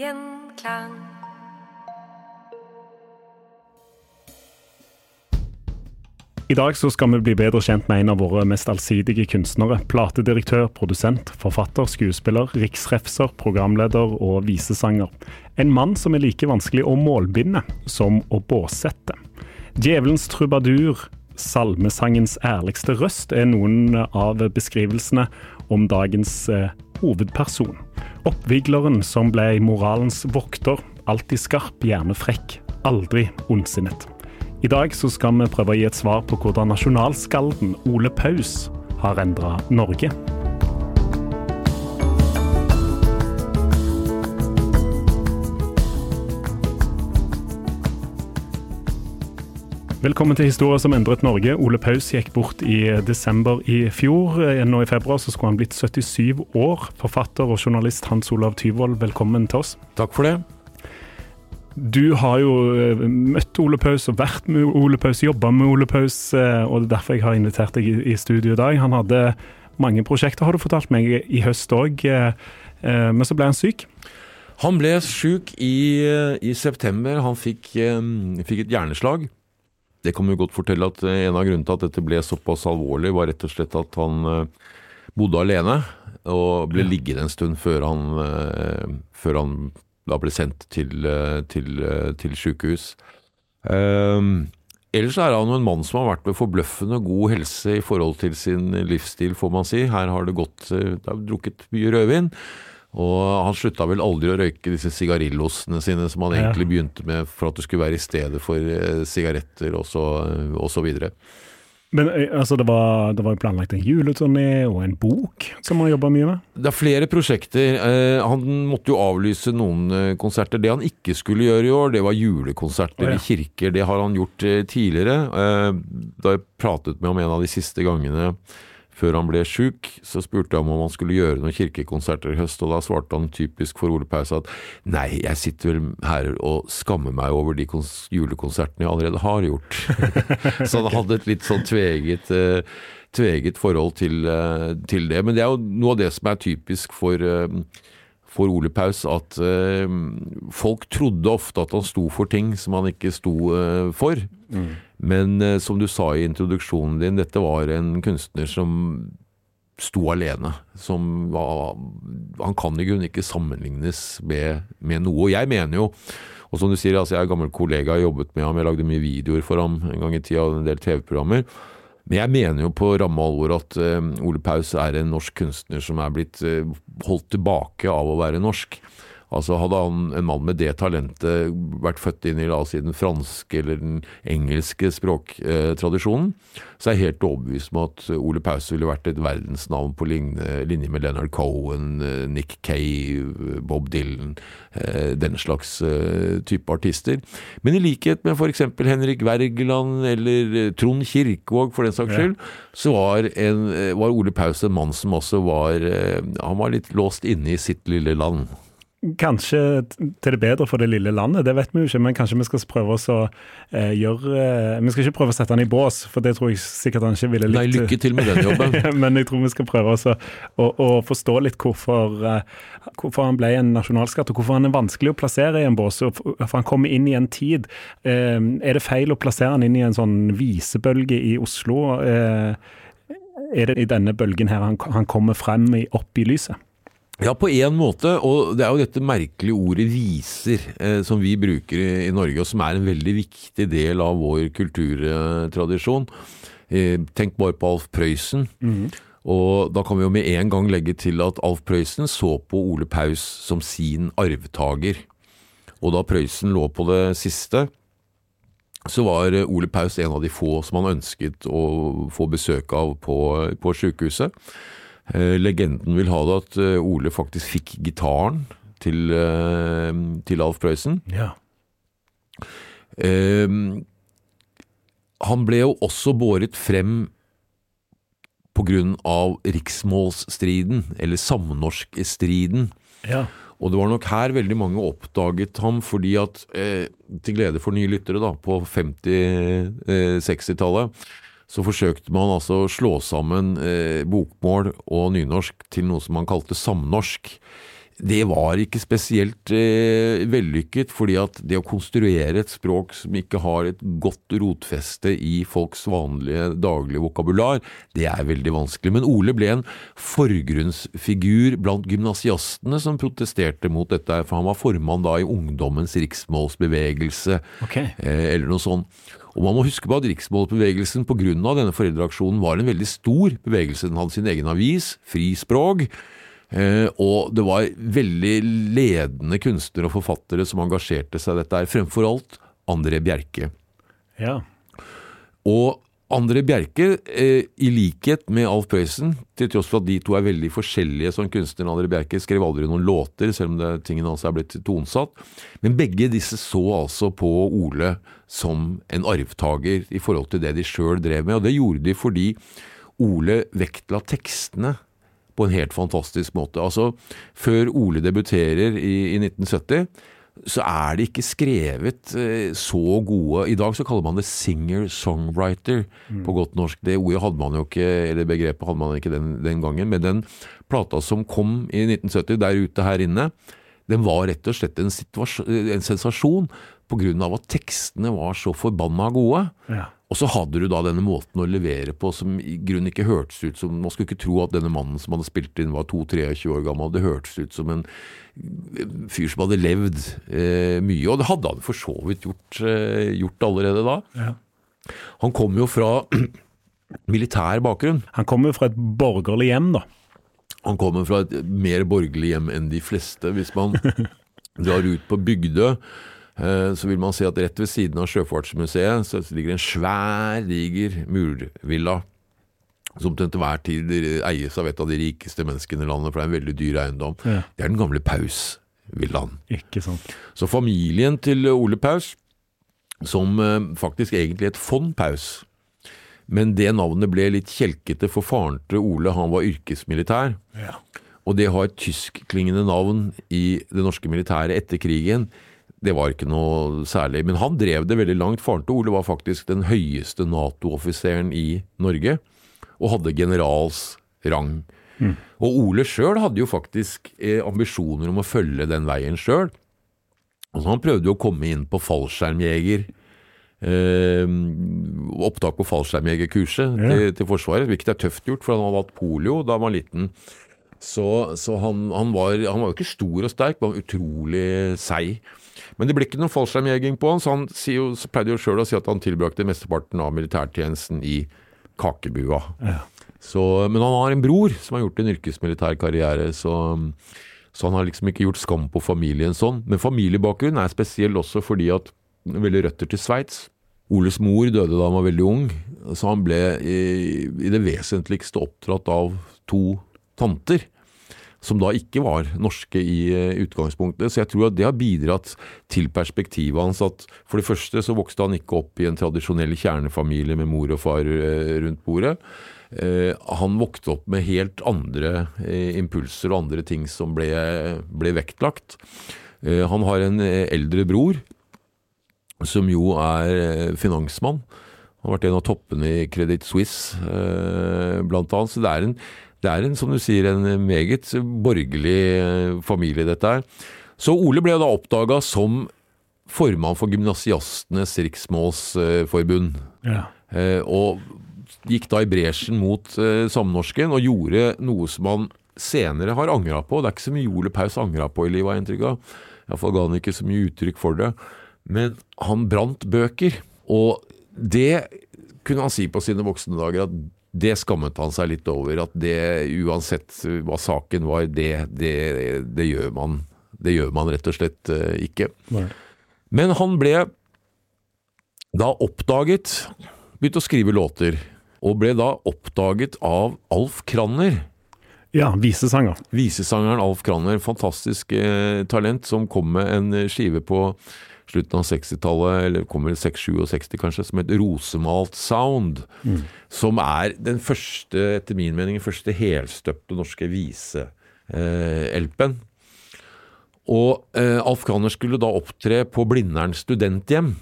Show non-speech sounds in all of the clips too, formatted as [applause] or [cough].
Gjenklang. I dag så skal vi bli bedre kjent med en av våre mest allsidige kunstnere. Platedirektør, produsent, forfatter, skuespiller, riksrefser, programleder og visesanger. En mann som er like vanskelig å målbinde som å båsette. Djevelens trubadur, salmesangens ærligste røst, er noen av beskrivelsene om dagens eh, hovedperson. Oppvigleren som ble moralens vokter, alltid skarp, gjerne frekk, aldri ondsinnet. I dag så skal vi prøve å gi et svar på hvordan nasjonalskalden Ole Paus har endra Norge. Velkommen til Historier som endret Norge. Ole Paus gikk bort i desember i fjor. Nå i februar så skulle han blitt 77 år. Forfatter og journalist Hans Olav Tyvold, velkommen til oss. Takk for det. Du har jo eh, møtt Ole Paus og vært med Ole Paus, jobba med Ole Paus, eh, og det er derfor jeg har invitert deg i, studio i dag. Han hadde mange prosjekter, har du fortalt meg, i høst òg, men så ble han syk. Han ble sjuk i, i september. Han fikk, eh, fikk et hjerneslag. Det kan vi godt fortelle at eh, en av grunnene til at dette ble såpass alvorlig, var rett og slett at han eh, bodde alene og ble liggende en stund før han, eh, før han da ble sendt til, til, til sykehus. Um, ellers er han jo en mann som har vært med forbløffende god helse i forhold til sin livsstil, får man si. Her har det gått Det har drukket mye rødvin. Og han slutta vel aldri å røyke disse sigarillosene sine som han egentlig begynte med for at det skulle være i stedet for eh, sigaretter og så, og så videre. Men eh, altså, det var, det var planlagt en juleturné og en bok som han jobba mye med. Det er flere prosjekter. Eh, han måtte jo avlyse noen eh, konserter. Det han ikke skulle gjøre i år, det var julekonserter oh, ja. i kirker. Det har han gjort tidligere. Eh, da jeg pratet med ham en av de siste gangene før han ble sjuk, så spurte jeg om han skulle gjøre noen kirkekonserter i høst, og da svarte han typisk for Ole Paus at nei, jeg sitter vel her og skammer meg over de kons- julekonsertene jeg allerede har gjort. [laughs] så han hadde et litt sånn tveget eh, tveget forhold til, eh, til det. Men det er jo noe av det som er typisk for, eh, for Ole Paus, at eh, folk trodde ofte at han sto for ting som han ikke sto eh, for. Men eh, som du sa i introduksjonen din, dette var en kunstner som sto alene. Som var, han kan i grunnen ikke sammenlignes med, med noe. Og jeg mener jo, og som du sier, altså jeg er gammel kollega, jeg har jobbet med ham, jeg lagde mye videoer for ham en gang i tida, en del TV-programmer. Men jeg mener jo på ramme alvor at uh, Ole Paus er en norsk kunstner som er blitt uh, holdt tilbake av å være norsk. Altså Hadde han, en mann med det talentet vært født inn i la oss si, den franske eller den engelske språktradisjonen, så er jeg helt overbevist om at Ole Paus ville vært et verdensnavn på linje, med Leonard Cohen, eh, Nick Cave, Bob Dylan, eh, den slags eh, type artister. Men i likhet med f.eks. Henrik Wergeland eller Trond Kirkevåg for den saks skyld, så var, en, var Ole Paus en mann som også var Han var litt låst inne i sitt lille land. Kanskje til det bedre for det lille landet, det vet vi jo ikke. Men kanskje vi skal prøve å eh, gjøre eh, Vi skal ikke prøve å sette han i bås, for det tror jeg sikkert han ikke ville likt. Nei, lykke til med den jobben. [laughs] men jeg tror vi skal prøve oss å, å, å forstå litt hvorfor, eh, hvorfor, han ble en nasjonalskatt, og hvorfor han er vanskelig å plassere i en bås. For han kommer inn i en tid. Eh, er det feil å plassere han inn i en sånn visebølge i Oslo? Eh, er det i denne bølgen her han, han kommer frem i, opp i lyset? Ja, på en måte. Og det er jo dette merkelige ordet viser eh, som vi bruker i, i, Norge, og som er en veldig viktig del av vår kulturtradisjon. Eh, tenk bare på Alf Prøysen. Mm -hmm. Og da kan vi jo med en gang legge til at Alf Prøysen så på Ole Paus som sin arvtaker. Og da Prøysen lå på det siste, så var Ole Paus en av de få som han ønsket å få besøk av på, på sykehuset. Eh, legenden vil ha det at eh, Ole faktisk fikk gitaren til, eh, til Alf Prøysen. Ja. han ble jo også båret frem av riksmålsstriden, eller samnorskstriden. Ja. Og det var nok her veldig mange oppdaget ham, fordi at, eh, til glede for nye lyttere da, på 50-60-tallet, så forsøkte man altså å slå sammen eh, bokmål og nynorsk til noe som man kalte samnorsk. Det var ikke spesielt eh, vellykket, fordi at det å konstruere et språk som ikke har et godt rotfeste i folks vanlige daglige vokabular, det er veldig vanskelig. Men Ole ble en forgrunnsfigur blant gymnasiastene som protesterte mot dette, for han var formann da i Ungdommens riksmålsbevegelse, okay. eh, eller noe sånt. Og man må huske på at riksmålsbevegelsen pga. denne foreldreaksjonen var en veldig stor bevegelse. Den hadde sin egen avis, Frispråk. Eh, og det var veldig ledende kunstnere og forfattere som engasjerte seg i dette, her, fremfor alt André Bjerke. Ja. Og André Bjerke, eh, i likhet med Alf Prøysen, til tross for at de to er veldig forskjellige som kunstnere André Bjerke skrev aldri noen låter, selv om det, tingene hans er blitt tonsatt. Men begge disse så altså på Ole som en arvtaker i forhold til det de sjøl drev med. Og det gjorde de fordi Ole vektla tekstene på en helt fantastisk måte. Altså, før Ole debuterer i, i 1970 så er det ikke skrevet eh, så gode I dag så kaller man det singer-songwriter mm. på godt norsk. Det ordet hadde man jo ikke, eller begrepet hadde man ikke den, den gangen. Men den plata som kom i 1970 der ute her inne, den var rett og slett en, en sensasjon pga. at tekstene var så forbanna gode. Ja. Og så hadde du da denne måten å levere på som i grunnen ikke hørtes ut som Man skulle ikke tro at denne mannen som hadde spilt inn var 2-23 år gammel. Det hørtes ut som en fyr som hadde levd eh, mye. Og det hadde han for så vidt gjort, eh, gjort allerede da. Ja. Han kom jo fra [clears throat] militær bakgrunn. Han kommer jo fra et borgerlig hjem, da. Han kommer fra et mer borgerlig hjem enn de fleste. Hvis man [laughs] drar ut på Bygdø så vil man se at rett ved siden av Sjøfartsmuseet så ligger en svær, diger murvilla. Som til enhver tid eies av et av de rikeste menneskene i landet, for det er en veldig dyr eiendom. Ja. Det er den gamle Paus-villaen. Ikke sant. Så familien til Ole Paus, som eh, faktisk egentlig het von Paus, men det navnet ble litt kjelkete for faren til Ole, han var yrkesmilitær. Ja. Og det har ha et tyskklingende navn i det norske militæret etter krigen, det var ikke noe særlig. Men han drev det veldig langt. Faren til Ole var faktisk den høyeste Nato-offiseren i Norge, og hadde generals rang. Mm. Og Ole sjøl hadde jo faktisk eh, ambisjoner om å følge den veien sjøl. Altså, han prøvde jo å komme inn på fallskjermjeger. Eh, opptak på fallskjermjegerkurset Ja. til, til Forsvaret, hvilket er tøft gjort, for han hadde hatt polio da han var liten. Så, så han, han, var, han var jo ikke stor og sterk, men utrolig seig. Men det ble ikke noen fallskjermjeging på han, så han jo, så pleide jo sjøl å si at han tilbrakte mesteparten av militærtjenesten i kakebua. Ja. Så, men han har en bror som har gjort en yrkesmilitær karriere, så Så han har liksom ikke gjort skam på familien sånn. Men familiebakgrunnen er spesiell også fordi at veldig røtter til Sveits. Oles mor døde da han var veldig ung, så han ble i, i det vesentligste oppdratt av to tanter. Som da ikke var norske i eh, utgangspunktet. Så jeg tror at det har bidratt til perspektivet hans. at For det første så vokste han ikke opp i en tradisjonell kjernefamilie med mor og far eh, rundt bordet. Eh, han vokste opp med helt andre impulser og andre ting som ble, ble vektlagt. Han har en eldre bror som jo er finansmann. Han har vært en av toppene i Credit Suisse, blant annet. Så det er, en, det er en, som du sier, en meget borgerlig eh, familie, dette her. Så Ole ble da oppdaga som formann for Gymnasiastenes Riksmålsforbund. Ja. Eh, og gikk da i bresjen mot eh, samnorsken og gjorde noe som han senere har angra på. Det er ikke så mye Ole Paus angra på i livet, har jeg inntrykk av. Iallfall ga han ikke så mye uttrykk for det. Men han brant bøker, og det kunne han si på sine voksne dager at det skammet han seg litt over. At det, uansett hva saken var, det, det, det, gjør, man, det gjør man rett og slett eh, ikke. Nei. Men han ble da oppdaget Begynte å skrive låter, og ble da oppdaget av Alf Kranner. Ja, visesanger. Visesangeren Alf Kranner, fantastisk eh, talent, som kom med en skive på slutten av 60-tallet, eller kommer 6-67 kanskje, som het Rosemalt Sound. Som er den første, etter min mening, første helstøpte norske vise-LP-en. og eh, Alf Kranner skulle da opptre på Blindern studenthjem.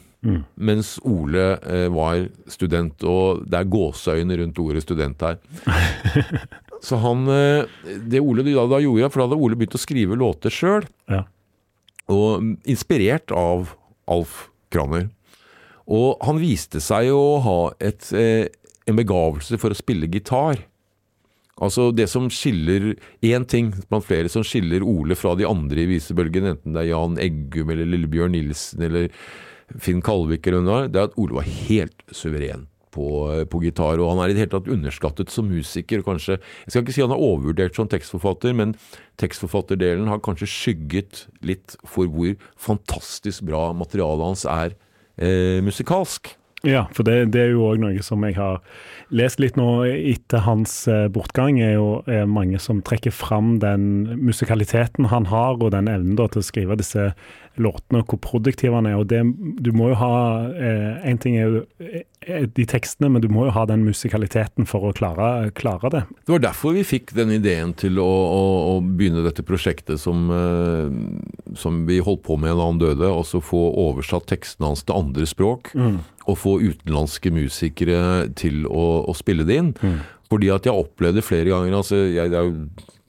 Mens Ole eh, var student, og det er gåseøyne rundt ordet student her. [laughs] Så han eh, Det Ole da, da gjorde, for da hadde Ole begynt å skrive låter sjøl, Ja. og mm, inspirert av Alf Kranner. Og han viste seg å ha et, eh, en begavelse for å spille gitar. Altså det som skiller Én ting blant flere som skiller Ole fra de andre i visebølgen, enten det er Jan Eggum eller Lillebjørn Nilsen eller Finn Kalvik eller var, det er at Ole var helt suveren på, på gitar. Og han er i det hele tatt underskattet som musiker. Kanskje, jeg skal ikke si han er overvurdert som tekstforfatter, men tekstforfatterdelen har kanskje skygget litt for hvor fantastisk bra materialet hans er eh, musikalsk. Ja, for det, det er jo òg noe som jeg har lest litt nå etter hans eh, bortgang, er jo er mange som trekker fram den musikaliteten han har, og den evnen da til å skrive disse låtene, og hvor produktiv han er. og det, Du må jo ha Én ting er jo eh, de tekstene, men du må jo ha den musikaliteten for å klare, klare det. Det var derfor vi fikk den ideen til å, å, å begynne dette prosjektet som, eh, som vi holdt på med da han døde. Altså få oversatt tekstene hans til andre språk. Og få utenlandske musikere til å, å spille det inn. Fordi at jeg opplevde flere ganger altså Jeg er jo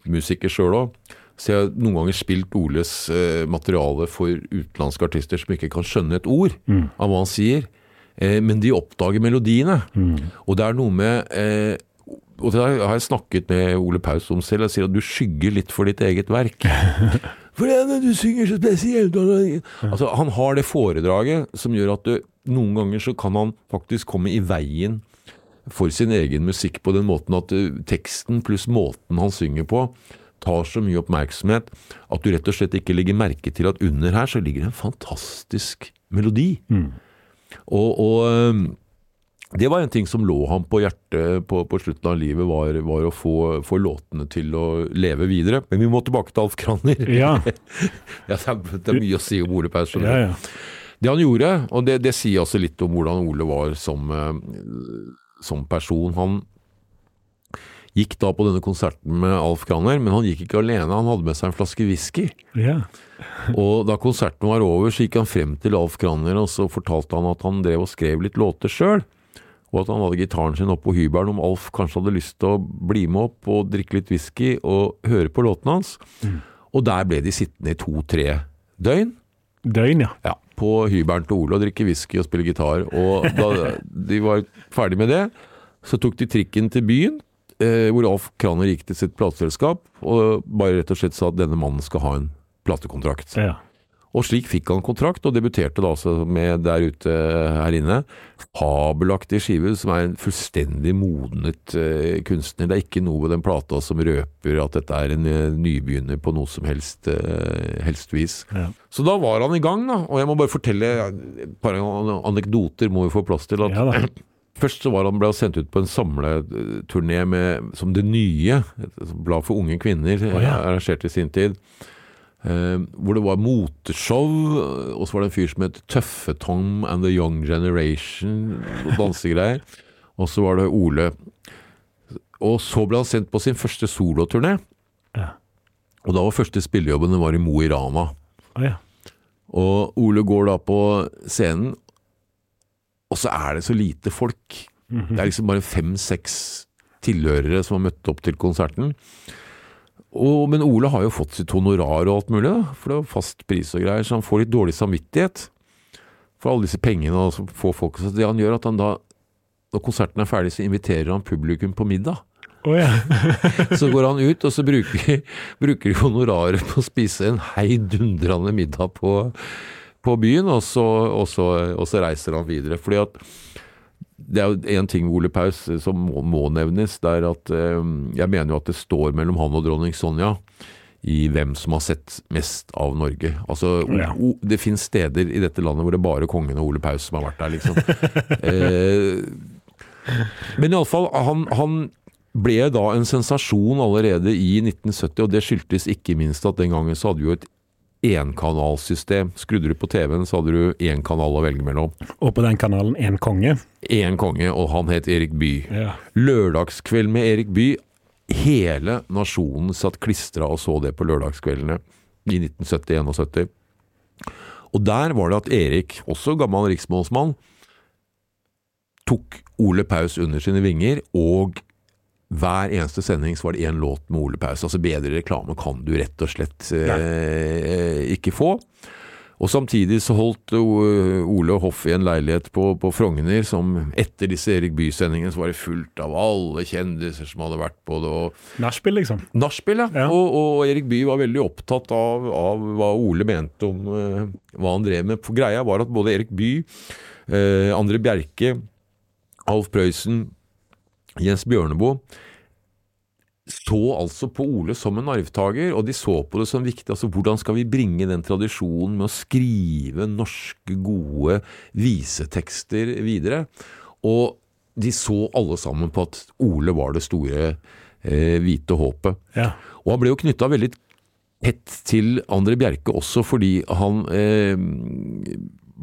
musiker sjøl òg. Så jeg har noen ganger spilt Oles eh, materiale for utenlandske artister som ikke kan skjønne et ord av hva han sier. Eh, men de oppdager melodiene. Og det er noe med eh, og det har jeg snakket med Ole Paus om selv. Jeg sier at du skygger litt for ditt eget verk. [laughs] For det er du synger så spesielt Altså, Han har det foredraget som gjør at du, noen ganger så kan han faktisk komme i veien for sin egen musikk på den måten at du, teksten pluss måten han synger på, tar så mye oppmerksomhet at du rett og slett ikke legger merke til at under her så ligger det en fantastisk melodi. Og, og det var en ting som lå ham på hjertet på, på slutten av livet, var, var å få, få låtene til å leve videre. Men vi må tilbake til Alf Kranner. Ja. [laughs] Ja, det, er, det er mye å si om Ole Paus. Ja, ja. Det han gjorde, og det, det sier også litt om hvordan Ole var som, som person. Han gikk da på denne konserten med Alf Kranner, men han gikk ikke alene. Han hadde med seg en flaske whisky. Yeah. Og da konserten var over, så gikk han frem til Alf Kranner og så fortalte han at han drev og skrev litt låter sjøl. Og at han hadde gitaren sin oppå på hybelen, om Alf kanskje hadde lyst til å bli med opp og drikke litt whisky og høre på låtene hans. Og der ble de sittende i to-tre døgn. Døgn, ja. Ja, på hybelen til Ole og drikke whisky og spille gitar. Og da de var ferdig med det, så tok de trikken til byen, eh, hvor Alf Kraner gikk til sitt plateselskap og bare rett og slett sa at denne mannen skal ha en platekontrakt. ja. Og slik fikk han kontrakt, og debuterte da altså med der ute her inne. Fabelaktig skive, som er en fullstendig modnet eh, kunstner. Det er ikke noe ved den plata som røper at dette er en eh, nybegynner på noe som helst, eh, helst vis. Ja. Så da var han i gang, da. Og jeg må bare fortelle et par anekdoter må vi få plass til. At Ja. [clears throat] Først så var han ble sendt ut på en samleturné med, som Det Nye, et blad for unge kvinner, oh, ja. arrangert i sin tid. Eh, hvor det var moteshow, og så var det en fyr som het Tøffe-Tom and The Young Generation, og dansegreier. [laughs] Og så var det Ole. Og så ble han sendt på sin første soloturné. Ja. Og da var første spillejobben den var i Mo i Rana. Oh, ja. Og Ole går da på scenen, og så er det så lite folk. Det er liksom bare fem-seks tilhørere som har møtt opp til konserten. Og, men Ole har jo fått sitt honorar og alt mulig, da, for det er fast pris og greier, så han får litt dårlig samvittighet for alle disse pengene og så folk. Så det han gjør, at han da, når konserten er ferdig, så inviterer han publikum på middag. Oh, ja. [laughs] Så går han ut, og så bruker, bruker de honoraret på å spise en heidundrende middag på, på byen, og så, og, så, og så reiser han videre. Fordi at det er jo en ting med Ole Paus som må, må nevnes, det er at eh, jeg mener jo at det står mellom han og dronning Sonja i hvem som har sett mest av Norge. Altså, Ja. o, Det finnes steder i dette landet hvor det er bare kongen og Ole Paus som har vært der, liksom. eh, men iallfall, han, han ble da en sensasjon allerede i 1970, og det skyldtes ikke minst at den gangen så hadde vi jo et enkanalsystem. Skrudde du på TV-en, så hadde du én kanal å velge mellom. Og på den kanalen En konge. Én konge, og han het Erik Bye. Ja. Lørdagskveld med Erik Bye. Hele nasjonen satt klistra og så det på lørdagskveldene i 1970-71. Og der var det at Erik, også gammel riksmålsmann, tok Ole Paus under sine vinger, og hver eneste sending så var det én låt med Ole Paus. Altså bedre reklame kan du rett og slett eh, ikke få. Og samtidig så holdt O- Ole Hoff i en leilighet på, på Frogner som etter disse Erik Bye-sendingene så var det fullt av alle kjendiser som hadde vært på det. Nachspiel, liksom. Nachspiel, ja. Ja. Og, og Erik Bye var veldig opptatt av, av hva Ole mente om uh, hva han drev med. For greia var at både Erik Bye, uh, André Bjerke, Alf Prøysen, Jens Bjørneboe så altså på Ole som en arvtaker, og de så på det som viktig. altså Hvordan skal vi bringe den tradisjonen med å skrive norske, gode visetekster videre? Og de så alle sammen på at Ole var det store eh, hvite håpet. Ja. Og han ble jo knytta veldig tett til André Bjerke også fordi han eh,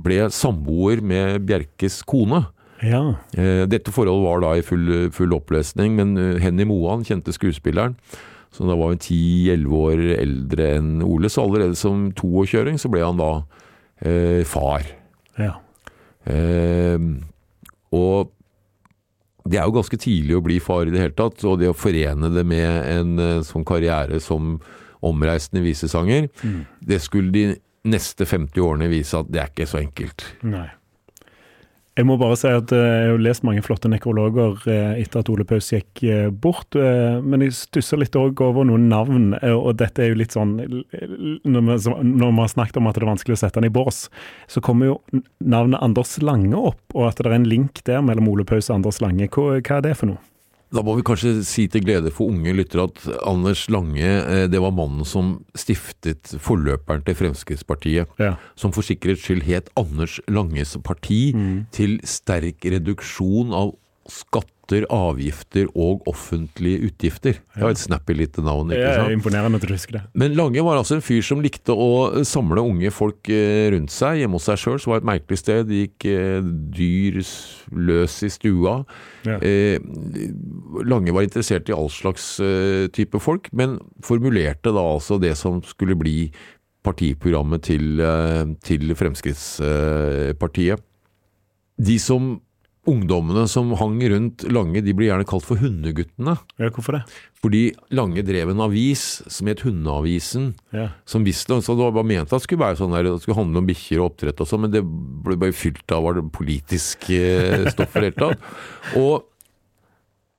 ble samboer med Bjerkes kone. Ja. Eh, Dette forholdet var da i full, full oppløsning, men eh, Henny Moan, kjente skuespilleren, som da var 10-11 år eldre enn Ole, så allerede som 22-åring så ble han da eh, far. ja. Eh, og det er jo ganske tidlig å bli far i det hele tatt, og det å forene det med en eh, sånn karriere som omreisende visesanger, det skulle de neste 50 årene vise at det er ikke så enkelt. Nei. Jeg må bare si at eh, jeg har lest mange flotte nekrologer eh, etter at Ole Paus gikk eh, bort, men jeg stusser litt over noen navn, og dette er jo litt sånn Når vi, har snakket om at det er vanskelig å sette han i bås, så kommer jo navnet Anders Lange opp, og at det er en link der mellom Ole Paus og Anders Lange. Hva er det for noe? Da må vi kanskje si til glede for unge lyttere at Anders Lange, eh, det var mannen som stiftet forløperen til Fremskrittspartiet. Ja. Som for sikkerhets skyld het Anders Langes parti, til sterk reduksjon av skatter, avgifter og offentlige utgifter. Det var et snappy lite navn, ikke sant? imponerende at du husker det. Men Lange var altså en fyr som likte å samle unge folk eh, rundt seg. Hjemme hos seg sjøl var det et merkelig sted. Det gikk eh, dyr løs i stua. Ja. Eh, Lange var interessert i all slags type folk, men formulerte da altså det som skulle bli partiprogrammet til, til Fremskrittspartiet. De som Ungdommene som hang rundt Lange, de blir gjerne kalt for hundeguttene. Ja, hvorfor det? Fordi Lange drev en avis som het Hundeavisen. Ja. Som visste, så Det var ment at det skulle være sånn der, det skulle handle om bikkjer og oppdrett og sånn, men det ble bare fylt av var det politisk eh, stoff i det hele tatt. [laughs] Og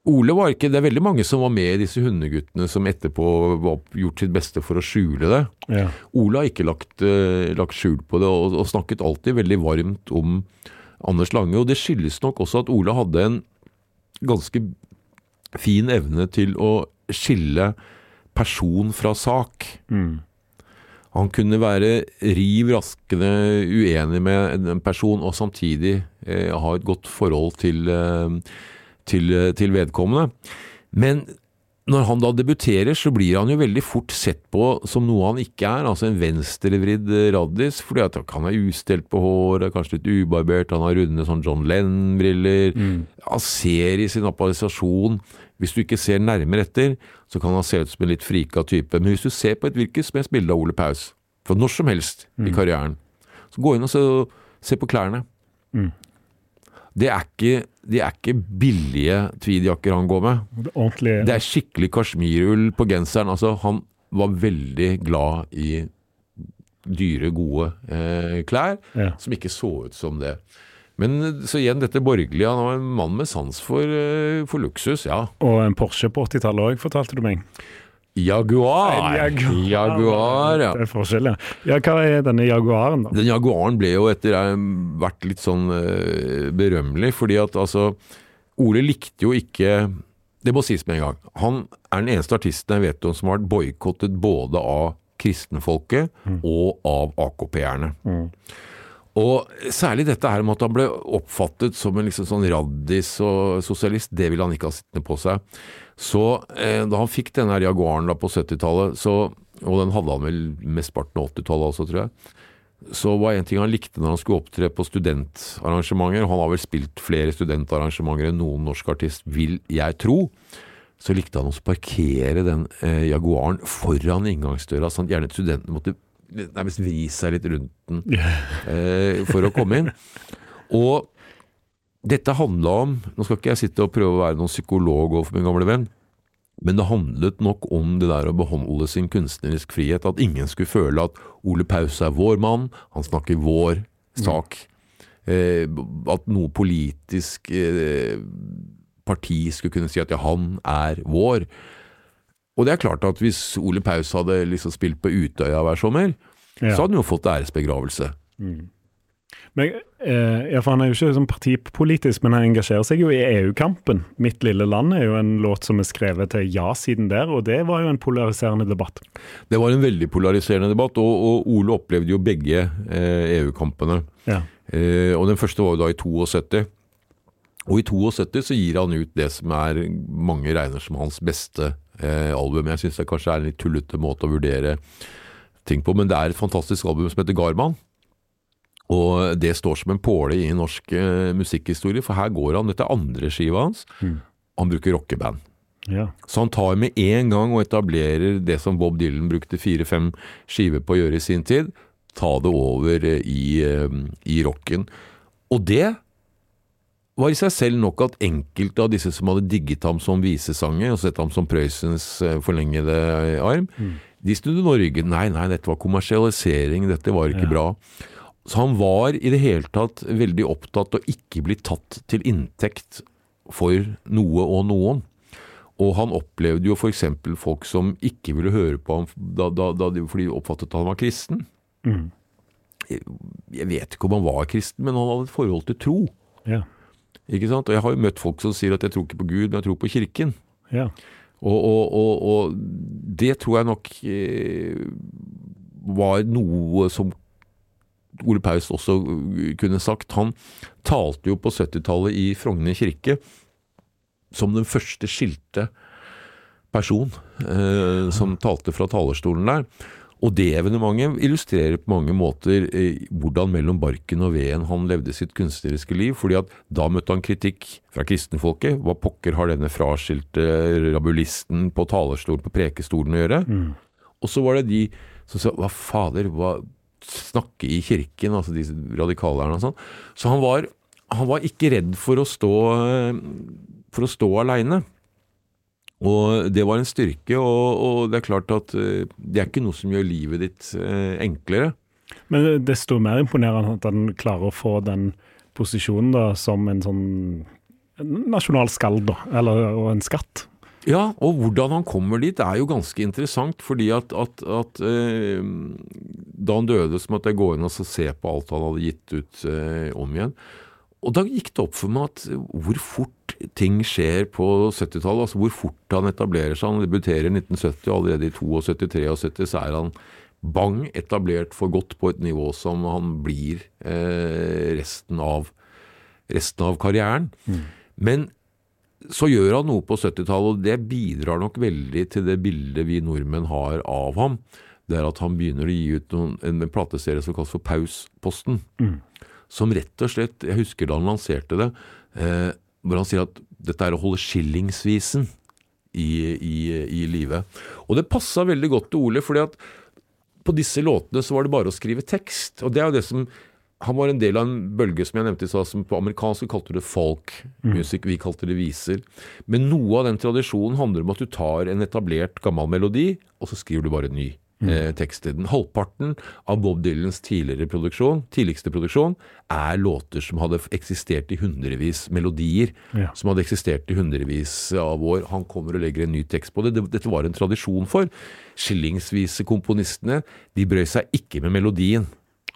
Ole var ikke Det er veldig mange som var med i disse hundeguttene som etterpå var gjort sitt beste for å skjule det. Ja. Ole har ikke lagt, eh, lagt skjul på det, og, og snakket alltid veldig varmt om Anders Lange. Og det skyldes nok også at Ole hadde en ganske fin evne til å skille person fra sak. Han kunne være riv raskende uenig med en person, og samtidig eh, ha et godt forhold til, eh, til, eh, til vedkommende. Men når han da debuterer, så blir han jo veldig fort sett på som noe han ikke er, altså en venstrevridd eh, raddis, fordi at han er ustelt på håret, kanskje litt ubarbert, han har runde sånn John Lennon-briller. Han ser i sin apparisasjon Hvis du ikke ser nærmere etter, så kan han se ut som en litt frika type. Men hvis du ser på et hvilket som helst bilde av Ole Paus, fra når som helst i karrieren, så gå inn og se, se på klærne. Det er ikke, det er ikke billige tweedjakker han går med. Ordentlig Det er skikkelig kasjmirull på genseren. Altså, han var veldig glad i dyre, gode eh, klær, Ja. som ikke så ut som det. Men så igjen, dette borgerlige, han var en mann med sans for, eh, for luksus, ja. Og en Porsche på 80-tallet òg, fortalte du meg. Jaguar! Jaguar. Jaguar, ja. Det er forskjell, ja. ja. Hva er denne Jaguaren, da? Den Jaguaren ble jo etter vært litt sånn eh, berømmelig, fordi at altså Ole likte jo ikke Det må sies med en gang. Han er den eneste artisten jeg vet om som har vært boikottet både av kristenfolket og av AKP-erne. Og særlig dette her med at han ble oppfattet som en liksom sånn raddis og sosialist, det ville han ikke ha sittende på seg. Så eh, da han fikk denne Jaguaren da på 70-tallet, og den hadde han vel mesteparten av 80-tallet også, tror jeg, så var en ting han likte når han skulle opptre på studentarrangementer, og han har vel spilt flere studentarrangementer enn noen norsk artist, vil jeg tro, så likte han å parkere den eh, Jaguaren foran inngangsdøra, sånn at gjerne studentene måtte nærmest vri seg litt rundt den [laughs] eh, for å komme inn. Og dette handla om Nå skal ikke jeg sitte og prøve å være noen psykolog overfor min gamle venn, men det handlet nok om det der å beholde sin kunstnerisk frihet. At ingen skulle føle at Ole Paus er vår mann, han snakker vår sak. Eh, at noe politisk eh, parti skulle kunne si at ja, han er vår. Og det er klart at hvis Ole Paus hadde liksom spilt på Utøya hver sommer, Ja. så hadde han jo fått æresbegravelse. Men, eh, ja, for Han er jo ikke sånn partipolitisk, men han engasjerer seg jo i EU-kampen. 'Mitt lille land' er jo en låt som er skrevet til ja-siden der, og det var jo en polariserende debatt. Det var en veldig polariserende debatt, og, og Ole opplevde jo begge eh, EU-kampene. Ja. Eh, og den første var jo da i 72. Og i 72 så gir han ut det som er mange regner som hans beste eh, album. Jeg syns det kanskje er en litt tullete måte å vurdere ting på, men det er et fantastisk album som heter Garman. Og det står som en påle i norsk eh, musikkhistorie, for her går han, dette er andre skiva hans, han bruker rockeband. Ja. Så han tar med en gang og etablerer det som Bob Dylan brukte fire-fem skiver på å gjøre i sin tid, ta det over eh, i, eh, i rocken. Og det var i seg selv nok at enkelte av disse som hadde digget ham som visesanger, og sett ham som Prøysens eh, forlengede arm, de snudde nå ryggen. Nei, nei, dette var kommersialisering, dette var ikke bra. Så han var i det hele tatt veldig opptatt av ikke bli tatt til inntekt for noe og noen. Og han opplevde jo f.eks. folk som ikke ville høre på ham da, da, da de, fordi de oppfattet at han var kristen. Jeg, jeg vet ikke om han var kristen, men han hadde et forhold til tro. Ja. Ikke sant? Og jeg har jo møtt folk som sier at jeg tror ikke på Gud, men jeg tror på kirken. ja. Og, og, og, og det tror jeg nok eh, var noe som Ole Paus også kunne sagt. Han talte jo på 70-tallet i Frogner kirke som den første skilte person eh, som talte fra talerstolen der. Og det evenementet illustrerer på mange måter eh, hvordan mellom barken og veden han levde sitt kunstneriske liv. fordi at da møtte han kritikk fra kristenfolket. Hva pokker har denne fraskilte rabulisten på talerstolen, på prekestolen å gjøre? Og så var det de som sa hva fader, hva snakke i kirken, altså disse radikalerne og sånn. Så han var, han var ikke redd for å stå, eh, for å stå aleine. Og det var en styrke, og, og det er klart at eh, det er ikke noe som gjør livet ditt eh, enklere. Men desto mer imponerende at han klarer å få den posisjonen da, som en sånn nasjonalskald, da. Eller og en skatt. Ja, og hvordan han kommer dit er jo ganske interessant, fordi at, at, at eh, da han døde, så måtte jeg gå inn og se på alt han hadde gitt ut eh, om igjen. Og da gikk det opp for meg at hvor fort ting skjer på 70-tallet. Altså hvor fort han etablerer seg. Han debuterer i 1970, og allerede i 72-73 så er han bang etablert for godt på et nivå som han blir eh, resten, av, resten av karrieren. Mm. Men så gjør han noe på 70-tallet, og det bidrar nok veldig til det bildet vi nordmenn har av ham. Det er at han begynner å gi ut noen, en plateserie som kalles for Paus-posten. Mm. Som rett og slett, jeg husker da han lanserte det, eh, hvor han sier at dette er å holde skillingsvisen i, i, i live. Og det passa veldig godt til Ole, fordi at på disse låtene så var det bare å skrive tekst. Og det er jo det som han var en del av en bølge som jeg nevnte i stad, som på amerikansk kalte det folk music, vi kalte det viser. Men noe av den tradisjonen handler om at du tar en etablert gammel melodi, og så skriver du bare en ny eh, tekst den. Halvparten av Bob Dylans tidligere produksjon, tidligste produksjon er låter som hadde eksistert i hundrevis, melodier Ja. som hadde eksistert i hundrevis av år. Han kommer og legger en ny tekst på det. det dette var en tradisjon for. Skillingsvise komponistene, de brøy seg ikke med melodien.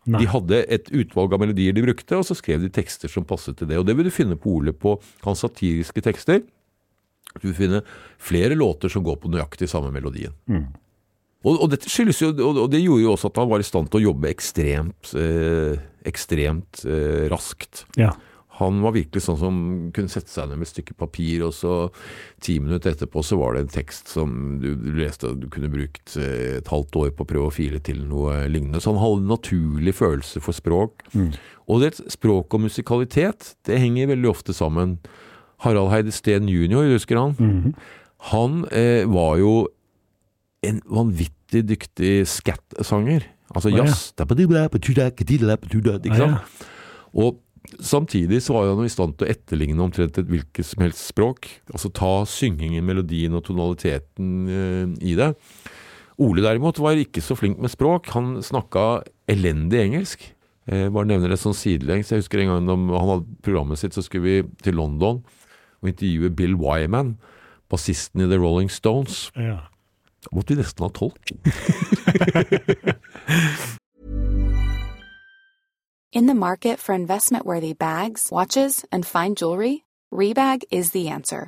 Nei. De hadde et utvalg av melodier de brukte, og så skrev de tekster som passet til det. Og det vil du finne på Ole på hans satiriske tekster. Du vil finne flere låter som går på nøyaktig samme melodien. Og, og dette skyldes jo, og, det gjorde jo også at han var i stand til å jobbe ekstremt, eh, ekstremt eh, raskt. Ja. Han var virkelig sånn som kunne sette seg ned med et stykke papir, og så ti minutter etterpå så var det en tekst som du, du leste, og du kunne brukt eh, et halvt år på å prøve å file til noe lignende. Så han hadde en naturlig følelse for språk. Og det språk og musikalitet, det henger veldig ofte sammen. Harald Heide Steen jr., husker han? Han eh, var jo en vanvittig dyktig scat-sanger. Altså jazz. Ja. Og samtidig så var han i stand til å etterligne omtrent et hvilket som helst språk. Altså ta syngingen, melodien og tonaliteten eh, i det. Ole derimot var ikke så flink med språk. Han snakka elendig engelsk. Jeg bare nevner det sånn sidelengs. Jeg husker en gang da han hadde programmet sitt, så skulle vi til London og intervjue Bill Wyman, bassisten i The Rolling Stones. Ja. Da måtte vi nesten ha tolk. [laughs] In the market for investment worthy bags, watches, and fine jewelry, Rebag is the answer.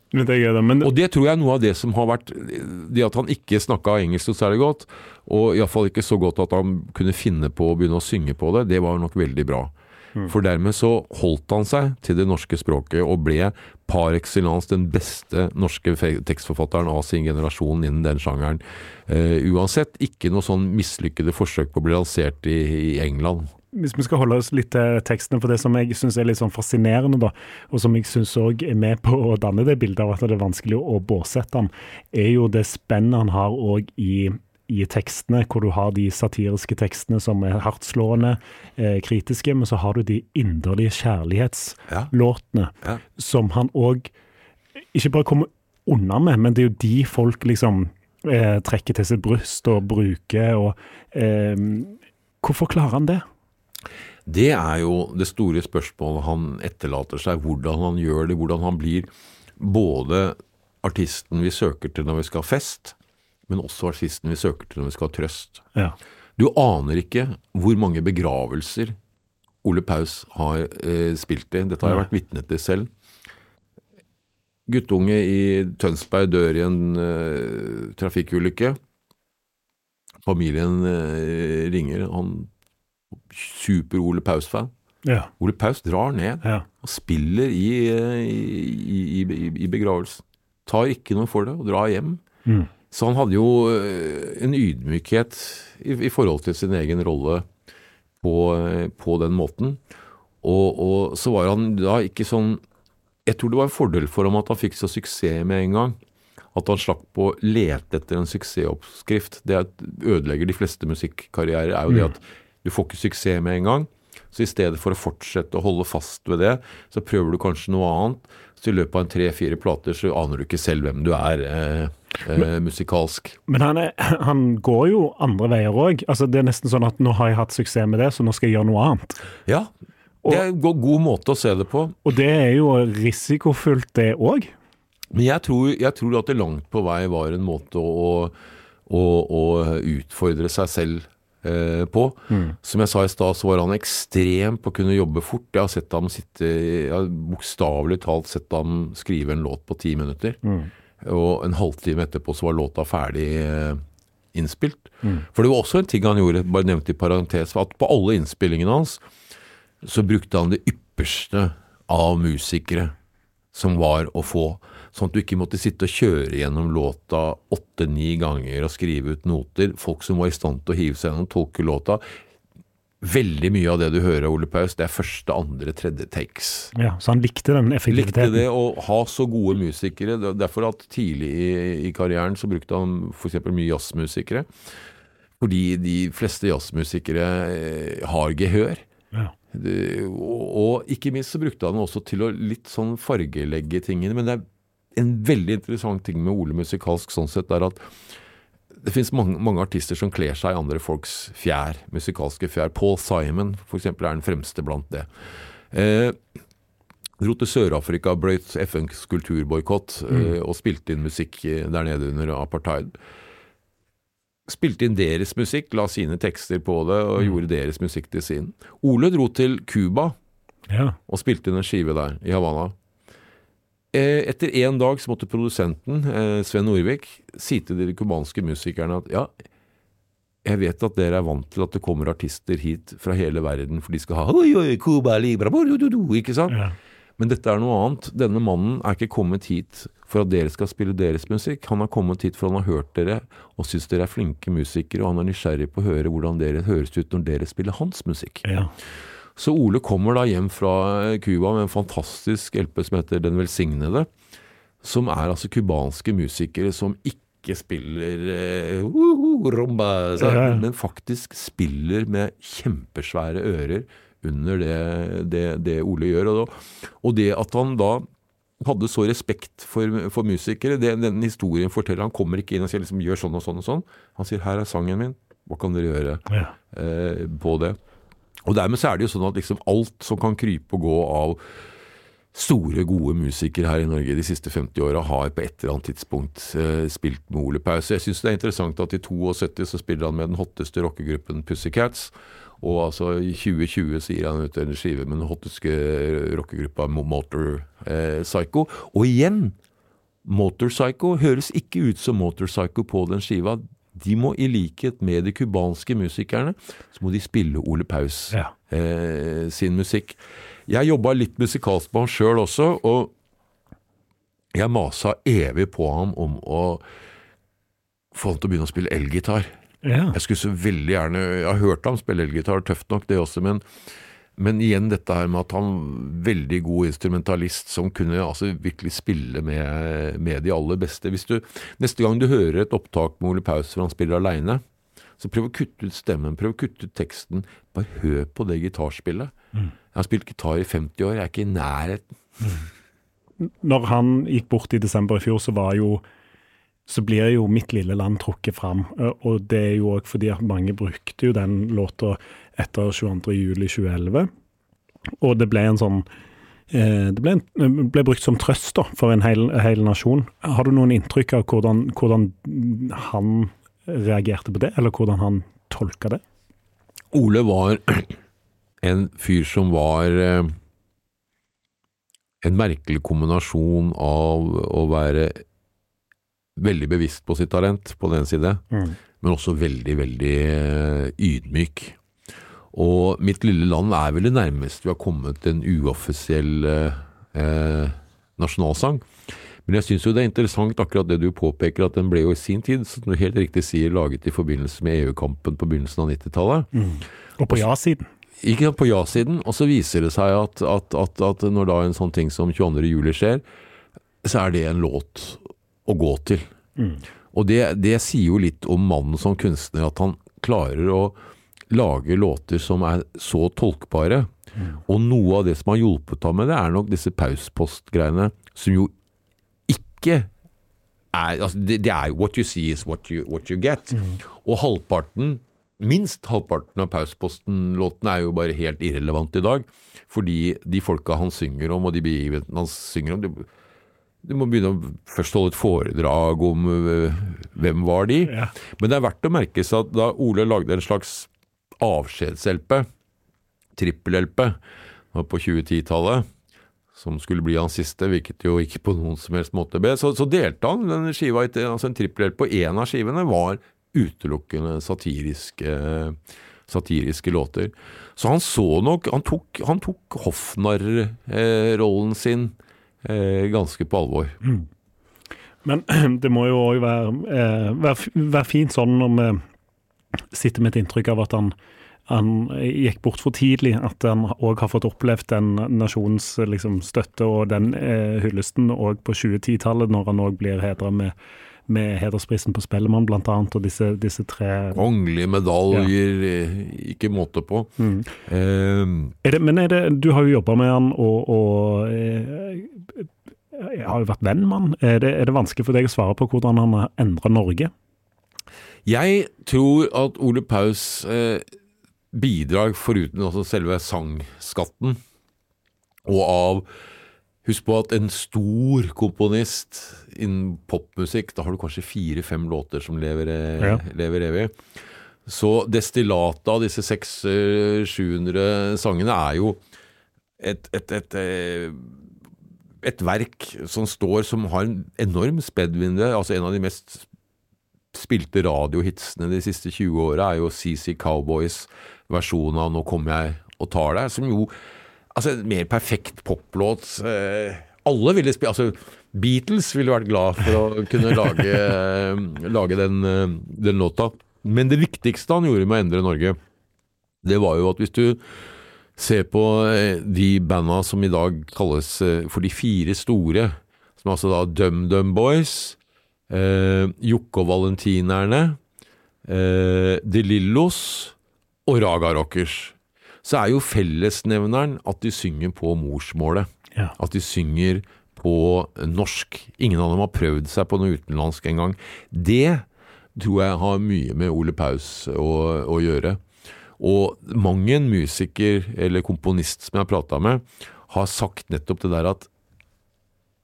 Det det. Men Og det tror jeg er noe av det som har vært Det at han ikke snakka engelsk så særlig godt, og iallfall ikke så godt at han kunne finne på å begynne å synge på det, det var nok veldig bra. For dermed så holdt han seg til det norske språket og ble par excellence den beste norske tekstforfatteren av sin generasjon innen den sjangeren. Uh, uansett ikke noe sånn mislykkede forsøk på å bli lansert i, i England. Hvis vi skal holde oss litt til tekstene, for det som jeg syns er litt sånn fascinerende, da, og som jeg syns òg er med på å danne det bildet av at det er vanskelig å båsette han, er jo det spennet han har òg i, i tekstene, hvor du har de satiriske tekstene som er hardtslående, eh, kritiske, men så har du de inderlige kjærlighetslåtene, Ja. som han òg ikke bare kommer unna med, men det er jo de folk liksom eh, trekker til sitt bryst og bruker. og eh, Hvorfor klarer han det? Det er jo det store spørsmålet han etterlater seg. Hvordan han gjør det, hvordan han blir både artisten vi søker til når vi skal ha fest, men også artisten vi søker til når vi skal ha trøst. Ja. Du aner ikke hvor mange begravelser Ole Paus har eh, spilt i. Dette har jeg vært vitne til selv. Guttunge i Tønsberg dør i en eh, trafikkulykke. Familien eh, ringer. Han super-Ole Paus-fan. Ja. Ole Paus drar ned Ja. og spiller i, eh, i, i, i, i begravelsen. Tar ikke noe for det og drar hjem. Mm. Så han hadde jo eh, en ydmykhet i, i forhold til sin egen rolle på, eh, på den måten. Og, og så var han da ikke sånn Jeg tror det var en fordel for ham at han fikk så suksess med en gang. At han slapp å lete etter en suksessoppskrift. Det ødelegger de fleste musikkarrierer, er jo det at du får ikke suksess med en gang. Så i stedet for å fortsette å holde fast ved det, så prøver du kanskje noe annet. Så i løpet av en tre-fire plater så aner du ikke selv hvem du er eh, eh, musikalsk. Men han, er, han går jo andre veier òg. Altså, det er nesten sånn at nå har jeg hatt suksess med det, så nå skal jeg gjøre noe annet. Ja, det er en god måte å se det på. Og det er jo risikofullt, det òg. Men jeg tror, jeg tror at det langt på vei var en måte å, å, å utfordre seg selv eh, på. Som jeg sa i stad, så var han ekstrem på å kunne jobbe fort. Jeg har sett ham sitte Jeg har bokstavelig talt sett ham skrive en låt på ti minutter. Og en halvtime etterpå så var låta ferdig eh, innspilt. For det var også en ting han gjorde, bare nevnt i parentes, at på alle innspillingene hans så brukte han det ypperste av musikere som var å få. Sånn at du ikke måtte sitte og kjøre gjennom låta åtte-ni ganger og skrive ut noter. Folk som var i stand til å hive seg gjennom, tolke låta. Veldig mye av det du hører av Ole Paus, det er første, andre, tredje takes. Ja, så han likte den effektiviteten? Likte det å ha så gode musikere. Er Derfor at tidlig i, i karrieren så brukte han f.eks. mye jazzmusikere. Fordi de fleste jazzmusikere eh, har gehør. Ja. Det, og, og ikke minst så brukte han også til å litt sånn fargelegge tingene. Men det er en veldig interessant ting med Ole musikalsk sånn sett, er at det finnes mange, mange artister som kler seg i andre folks fjær, musikalske fjær. Paul Simon for eksempel er den fremste blant det. Eh, dro til Sør-Afrika, brøt FNs kulturboikott eh, og spilte inn musikk eh, der nede under apartheid. Spilte inn deres musikk, la sine tekster på det og gjorde deres musikk til sin. Ole dro til Cuba Ja. og spilte inn en skive der, i Havana. Eh, Etter én dag så måtte produsenten, eh, Sven Norvik, si til de cubanske musikerne at ja, jeg vet at dere er vant til at det kommer artister hit fra hele verden, for de skal ha oi, oi, Cuba libra, ikke sant? Ja. Men dette er noe annet. Denne mannen er ikke kommet hit for at dere skal spille deres musikk. Han har kommet hit for han har hørt dere og syns dere er flinke musikere, og han er nysgjerrig på å høre hvordan dere høres ut når dere spiller hans musikk. Ja. Så Ole kommer da hjem fra Cuba med en fantastisk LP som heter Den velsignede, som er altså cubanske musikere som ikke spiller uh, uh, rumba, ja. men faktisk spiller med kjempesvære ører under det, det, det Ole gjør. Og, da, og det at han da hadde så respekt for, for musikere, det, den historien forteller Han kommer ikke inn og sier liksom, gjør sånn og sånn og sånn. Han sier her er sangen min, hva kan dere gjøre Ja. eh, på det? Og dermed så er det jo sånn at liksom alt som kan krype og gå av store, gode musikere her i Norge de siste 50 åra har på et eller annet tidspunkt eh, spilt med Ole Paus. Jeg syns det er interessant at i 72 så spiller han med den hotteste rockegruppen Pussycats. Og altså i 2020 så gir han ut en skive med den hotteste rockegruppa Motor eh, Psycho. Og igjen, Motorpsycho høres ikke ut som Motorpsycho på den skiva. De må i likhet med de cubanske musikerne, så må de spille Ole Paus Ja. eh, sin musikk. Jeg jobba litt musikalsk på han sjøl også, og jeg masa evig på ham om å få han til å begynne å spille elgitar. Ja. Jeg skulle så veldig gjerne Jeg har hørt ham spille elgitar, tøft nok det også, men, men igjen dette her med at han veldig god instrumentalist som kunne altså virkelig spille med, med de aller beste. Hvis du, neste gang du hører et opptak med Ole Paus hvor han spiller aleine, så prøv å kutte ut stemmen, prøv å kutte ut teksten. Bare hør på det gitarspillet. Jeg har spilt gitar i 50 år, jeg er ikke i nærheten. når han gikk bort i desember i fjor, så var jo så blir jo Mitt lille land trukket fram. Og det er jo òg fordi mange brukte jo den låta etter 22.07.2011. Og det ble en sånn eh, Det ble, en, ble, brukt som trøst da, for en hel, hel, nasjon. Har du noen inntrykk av hvordan, hvordan han reagerte på det, eller hvordan han tolka det? Ole var [clears throat] en fyr som var eh, en merkelig kombinasjon av å være veldig bevisst på sitt talent på den side, mm. men også veldig, veldig eh, ydmyk. Og Mitt lille land er vel det nærmeste vi har kommet en uoffisiell eh, nasjonalsang. Men jeg syns jo det er interessant akkurat det du påpeker, at den ble jo i sin tid, som du helt riktig sier, laget i forbindelse med EU-kampen på begynnelsen av 90-tallet. Mm. Og på ja-siden. Ikke på ja-siden. Og så viser det seg at, at, at, at, når da en sånn ting som 22. juli skjer, så er det en låt å gå til. Mm. Og det, det, sier jo litt om mannen som kunstner, at han klarer å lage låter som er så tolkbare. Mm. Og noe av det som har hjulpet ham med det, er nok disse Pauspost-greiene, som jo ikke er altså det, det, er What you see is what you, what you get. Mm. Og halvparten, minst halvparten av Pausposten-låtene er jo bare helt irrelevant i dag. Fordi de folka han synger om, og de begivenhetene han synger om, du må begynne å først holde et foredrag om uh, hvem var de. Ja. Men det er verdt å merke seg at da Ole lagde en slags avskjeds-LP, trippel-LP, på 2010-tallet, som skulle bli hans siste, hvilket jo ikke på noen som helst måte ble, så, så delte han den skiva, altså en trippel-LP, og en av skivene var utelukkende satiriske, satiriske låter. Så han så nok Han tok, han tok hoffnarrollen sin eh, ganske på alvor. Mm. Men [clears throat] det må jo òg være, eh, være, være, fint sånn når vi sitter med et inntrykk av at han, han gikk bort for tidlig. At han òg har fått opplevd den nasjonens liksom, støtte og den eh, hyllesten òg på 2010-tallet, når han òg blir hedra med med hedersprisen på Spellemann, annet, og disse, disse tre Kongelige medaljer, ja. ikke måte på. Mm. Um, er det, men er det, du har jo jobba med han og, og eh, jeg har jo vært venn med han. Er det, er det vanskelig for deg å svare på hvordan han har endra Norge? Jeg tror at Ole Paus eh, bidrag, foruten altså selve sangskatten, og av Husk på at en stor komponist innen popmusikk, da har du kanskje fire-fem låter som lever, eh, ja. lever, evig. Så destillatet av disse 600-700 sangene er jo et, et, et, eh, et, verk som står som har en enorm spedvinde, Altså en av de mest spilte radiohitsene de siste 20 åra er jo CC Cowboys versjon av 'Nå kommer jeg og tar deg', som jo Altså, en mer perfekt poplåt eh, Alle ville spille Altså, Beatles ville vært glad for å kunne lage, eh, lage den, eh, den, låta. Men det viktigste han gjorde med å endre Norge, det var jo at hvis du ser på de banda som i dag kalles for de fire store, som altså da DumDum Boys, eh, Jokke og Valentinerne, eh, De Lillos og Raga Rockers så er jo fellesnevneren at de synger på morsmålet. Ja. At de synger på norsk. Ingen av dem har prøvd seg på noe utenlandsk engang. Det tror jeg har mye med Ole Paus å, å gjøre. Og mang en musiker eller komponist som jeg har prata med, har sagt nettopp det der at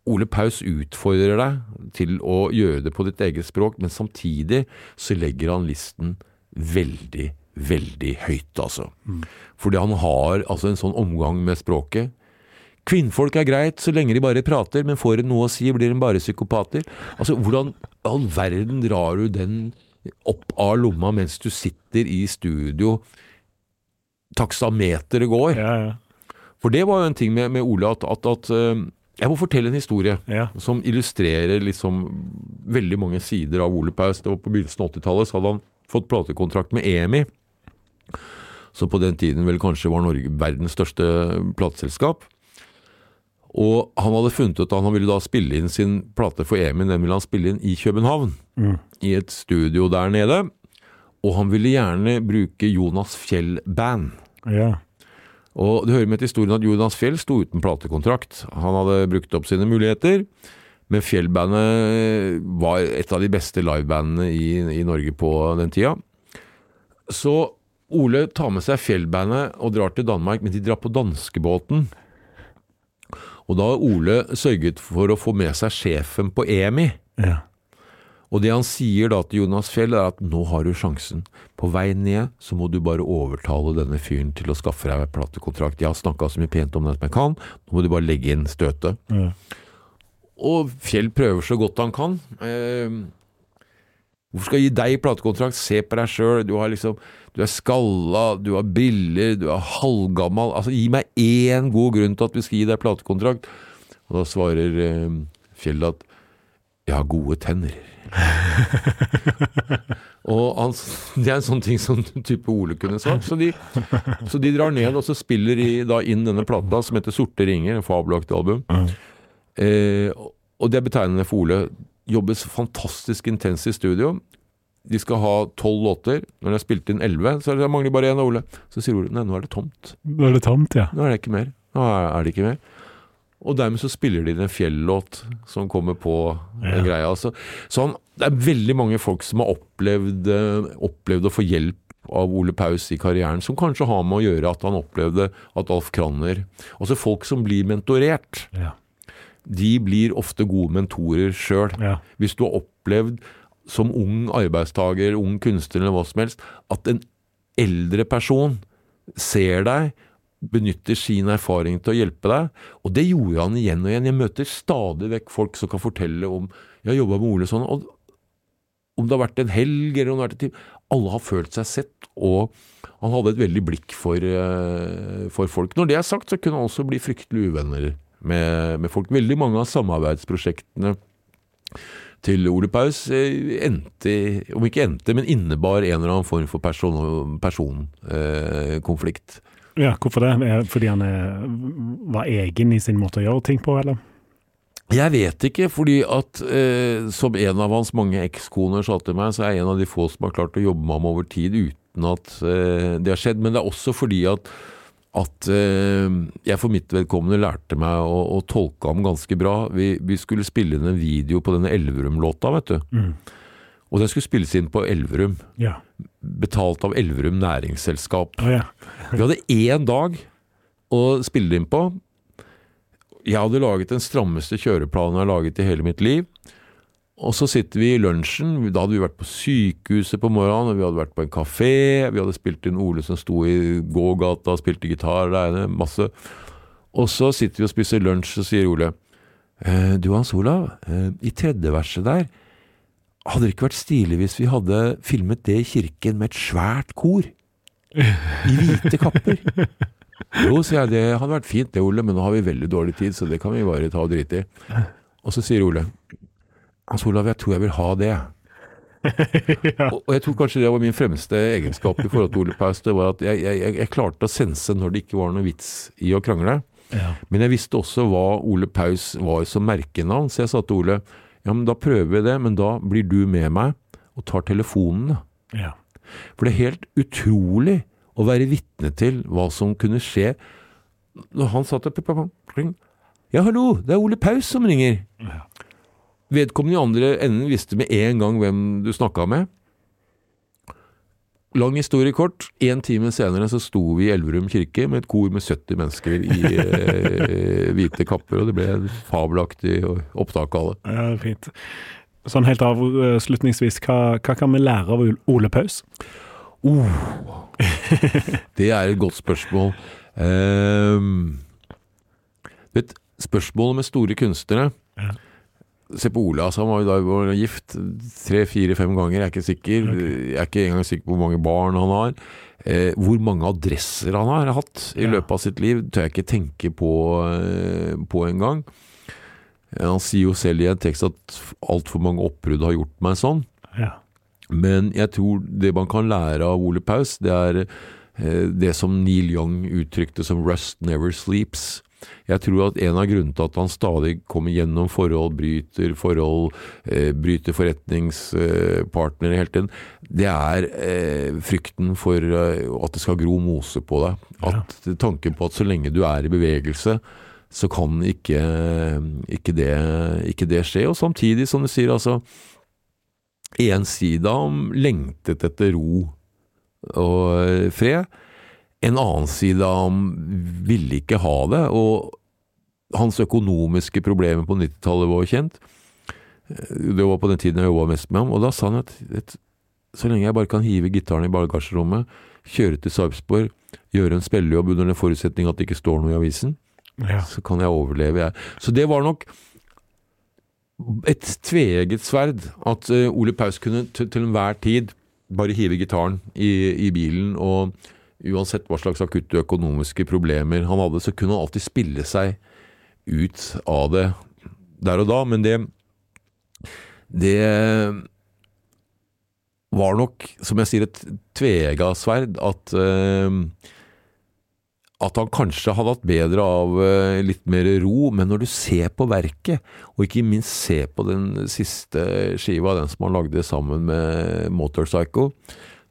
Ole Paus utfordrer deg til å gjøre det på ditt eget språk, men samtidig så legger han listen veldig, veldig høyt, altså. Mm. Fordi han har altså en sånn omgang med språket. Kvinnfolk er greit så lenge de bare prater, men får en noe å si, blir de bare psykopater. Altså, hvordan all verden drar du den opp av lomma mens du sitter i studio? Taksameteret går. Ja, ja. For det var jo en ting med, med Ole at, at, at uh, jeg må fortelle en historie ja. som illustrerer liksom veldig mange sider av Ole Paus. Det var På begynnelsen av 80-tallet hadde han fått platekontrakt med EMI som på den tiden vel kanskje var Norge verdens største plateselskap. Og han hadde funnet ut at han ville da spille inn sin plate for EMI, den ville han spille inn i København. Mm. I et studio der nede. Og han ville gjerne bruke Jonas Fjell Band. Ja. Og det hører med til historien at Jonas Fjell sto uten platekontrakt. Han hadde brukt opp sine muligheter, men Fjell-bandet var et av de beste livebandene i, i Norge på den tida. Så Ole tar med seg Fjell-bandet og drar til Danmark, men de drar på danskebåten. Og da har Ole sørget for å få med seg sjefen på EMI. Ja. Og det han sier da til Jonas Fjell, er at nå har du sjansen. På vei ned så må du bare overtale denne fyren til å skaffe deg platekontrakt. Jeg har snakka så mye pent om den som jeg kan, nå må du bare legge inn støtet. Mm. Og Fjell prøver så godt han kan. Eh, hvorfor skal jeg gi deg platekontrakt? Se på deg sjøl. Du, liksom, du er skalla, du har briller, du er halvgammal. Altså, gi meg én god grunn til at vi skal gi deg platekontrakt. Og da svarer eh, Fjell at jeg har gode tenner. [laughs] og altså, Det er en sånn ting som type Ole kunne sagt. Så de, så de drar ned og så spiller de da inn denne plata som heter Sorte ringer, en fabelaktig album. Eh, og det er betegnende for Ole. Jobbes fantastisk intenst i studio. De skal ha tolv låter. Når de har spilt inn elleve, så det mangler bare én av Ole. Så sier Ole nei, nå er det tomt. Nå er det tomt, ja. Nå er det ikke mer. Nå er det ikke mer. Og dermed så spiller de en fjellåt som kommer på den Ja. greia. Så, så det er veldig mange folk som har opplevd, eh, opplevd å få hjelp av Ole Paus i karrieren, som kanskje har med å gjøre at han opplevde at Alf Kranner Altså folk som blir mentorert, Ja. de blir ofte gode mentorer sjøl. Ja. Hvis du har opplevd som ung arbeidstaker, ung kunstner eller hva som helst, at en eldre person ser deg, benytter sin erfaring til å hjelpe deg. Og det gjorde han igjen og igjen. Jeg møter stadig vekk folk som kan fortelle om Jeg har jobba med Ole sånn, og om det har vært en helg eller om det har vært en time Alle har følt seg sett, og han hadde et veldig blikk for, eh, for folk. Når det er sagt, så kunne han også bli fryktelig uvenner med, med folk. Veldig mange av samarbeidsprosjektene til Ole Paus eh, endte, om ikke endte, men innebar en eller annen form for personkonflikt. Eh, konflikt. Ja, hvorfor det? Fordi han er, var egen i sin måte å gjøre ting på, eller? Jeg vet ikke, fordi at eh, som en av hans mange ekskoner sa til meg, så er jeg en av de få som har klart å jobbe med ham over tid uten at eh, det har skjedd. Men det er også fordi at, at eh, jeg for mitt vedkommende lærte meg å, å tolke ham ganske bra. Vi, vi skulle spille inn en video på denne Elverum-låta, vet du. Mm. Og den skulle spilles inn på Elverum. Ja. Betalt av Elverum næringsselskap. Oh, ja. Vi hadde én dag å spille det inn på. Jeg hadde laget den strammeste kjøreplanen jeg har laget i hele mitt liv. Og så sitter vi i lunsjen. Da hadde vi vært på sykehuset på morgenen, og vi hadde vært på en kafé. Vi hadde spilt inn Ole som sto i gågata og spilte gitar der inne. Masse. Og så sitter vi og spiser lunsj, og sier Ole «Eh, Du Hans Olav, eh, i tredje verset der hadde det ikke vært stilig hvis vi hadde filmet det i kirken med et svært kor? I hvite kapper? Jo, sier jeg, det hadde vært fint det, Ole, men nå har vi veldig dårlig tid, så det kan vi bare ta og drite i. Og så sier Ole Hans Olav, jeg tror jeg vil ha det. [laughs] og, og jeg tror kanskje det var min fremste egenskap i forhold til Ole Paus. Det var at jeg, jeg, jeg klarte å sense når det ikke var noe vits i å krangle. Ja. Men jeg visste også hva Ole Paus var som merkenavn, så jeg sa til Ole ja, men da prøver vi det, men da blir du med meg og tar telefonen. da. ja. For det er helt utrolig å være vitne til hva som kunne skje når han satt der. Ja, hallo, det er Ole Paus som ringer. Vedkommende i andre enden visste med en gang hvem du snakka med. Lang historie kort. En time senere så sto vi i Elverum kirke med et kor med 70 mennesker i eh, [laughs] hvite kapper, og det ble en fabelaktig opptak av det. ja, fint. Sånn helt avslutningsvis, hva, hva kan vi lære av Ol- Ole Paus? Det er et godt spørsmål. Um, vet, spørsmålet med store kunstnere Ja. Se på altså, han var jo da var gift tre, fire, fem ganger, jeg er ikke sikker. Jeg er ikke engang sikker på hvor mange barn han har. Eh, hvor mange adresser han har hatt i Ja. løpet av sitt liv, tør jeg ikke tenke på, eh, på engang. Han sier jo selv i en tekst at altfor mange oppbrudd har gjort meg sånn. Ja. Men jeg tror det man kan lære av Ole Paus, det er eh, det som Neil Young uttrykte som 'rust never sleeps'. Jeg tror at en av grunnene til at han stadig kommer gjennom forhold, bryter forhold, eh, bryter forretningspartnere hele tiden, det er eh, frykten for eh, at det skal gro mose på deg. At ja. Tanken på at så lenge du er i bevegelse, så kan ikke, ikke, det, ikke det skje. Og samtidig, som du sier, altså En side om lengtet etter ro og eh, fred. En annen side av ham ville ikke ha det, og hans økonomiske problemer på 90-tallet var kjent. Det var på den tiden jeg jobba mest med ham, og da sa han at, at så lenge jeg bare kan hive gitaren i bagasjerommet, kjøre til Sarpsborg, gjøre en spillejobb under den forutsetning at det ikke står noe i avisen, ja. så kan jeg overleve, jeg. Så det var nok et tveegget sverd at uh, Ole Paus kunne til enhver tid bare hive gitaren i, i, bilen, og uansett hva slags akutte økonomiske problemer han hadde, så kunne han alltid spille seg ut av det der og da. Men det Det var nok, som jeg sier, et tvega sverd. At uh, at han kanskje hadde hatt bedre av eh, litt mer ro, men når du ser på verket, og ikke minst ser på den siste skiva, den som han lagde sammen med Motorpsycho,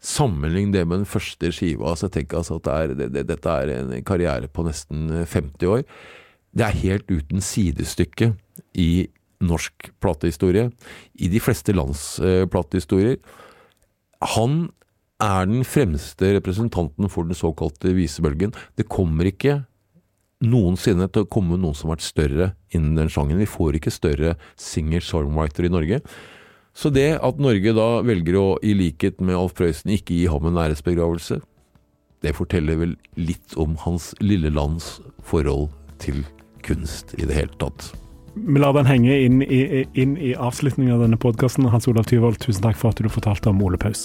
sammenlign det med den første skiva, så tenker altså at det er, det, det, dette er en karriere på nesten 50 år. Det er helt uten sidestykke i norsk platehistorie, i de fleste lands uh, platehistorier. Han er den fremste representanten for den såkalte visebølgen. Det kommer ikke noensinne til å komme noen som har vært større innen den sjangen. Vi får ikke større singer-songwriter i Norge. Så det at Norge da velger å, i likhet med Alf Prøysen, ikke gi ham en æresbegravelse, det forteller vel litt om hans lille lands forhold til kunst i det hele tatt. Vi lar den henge inn i, inn i avslutningen av denne podkasten. Hans Olav Tyvold, tusen takk for at du fortalte om Ole Paus.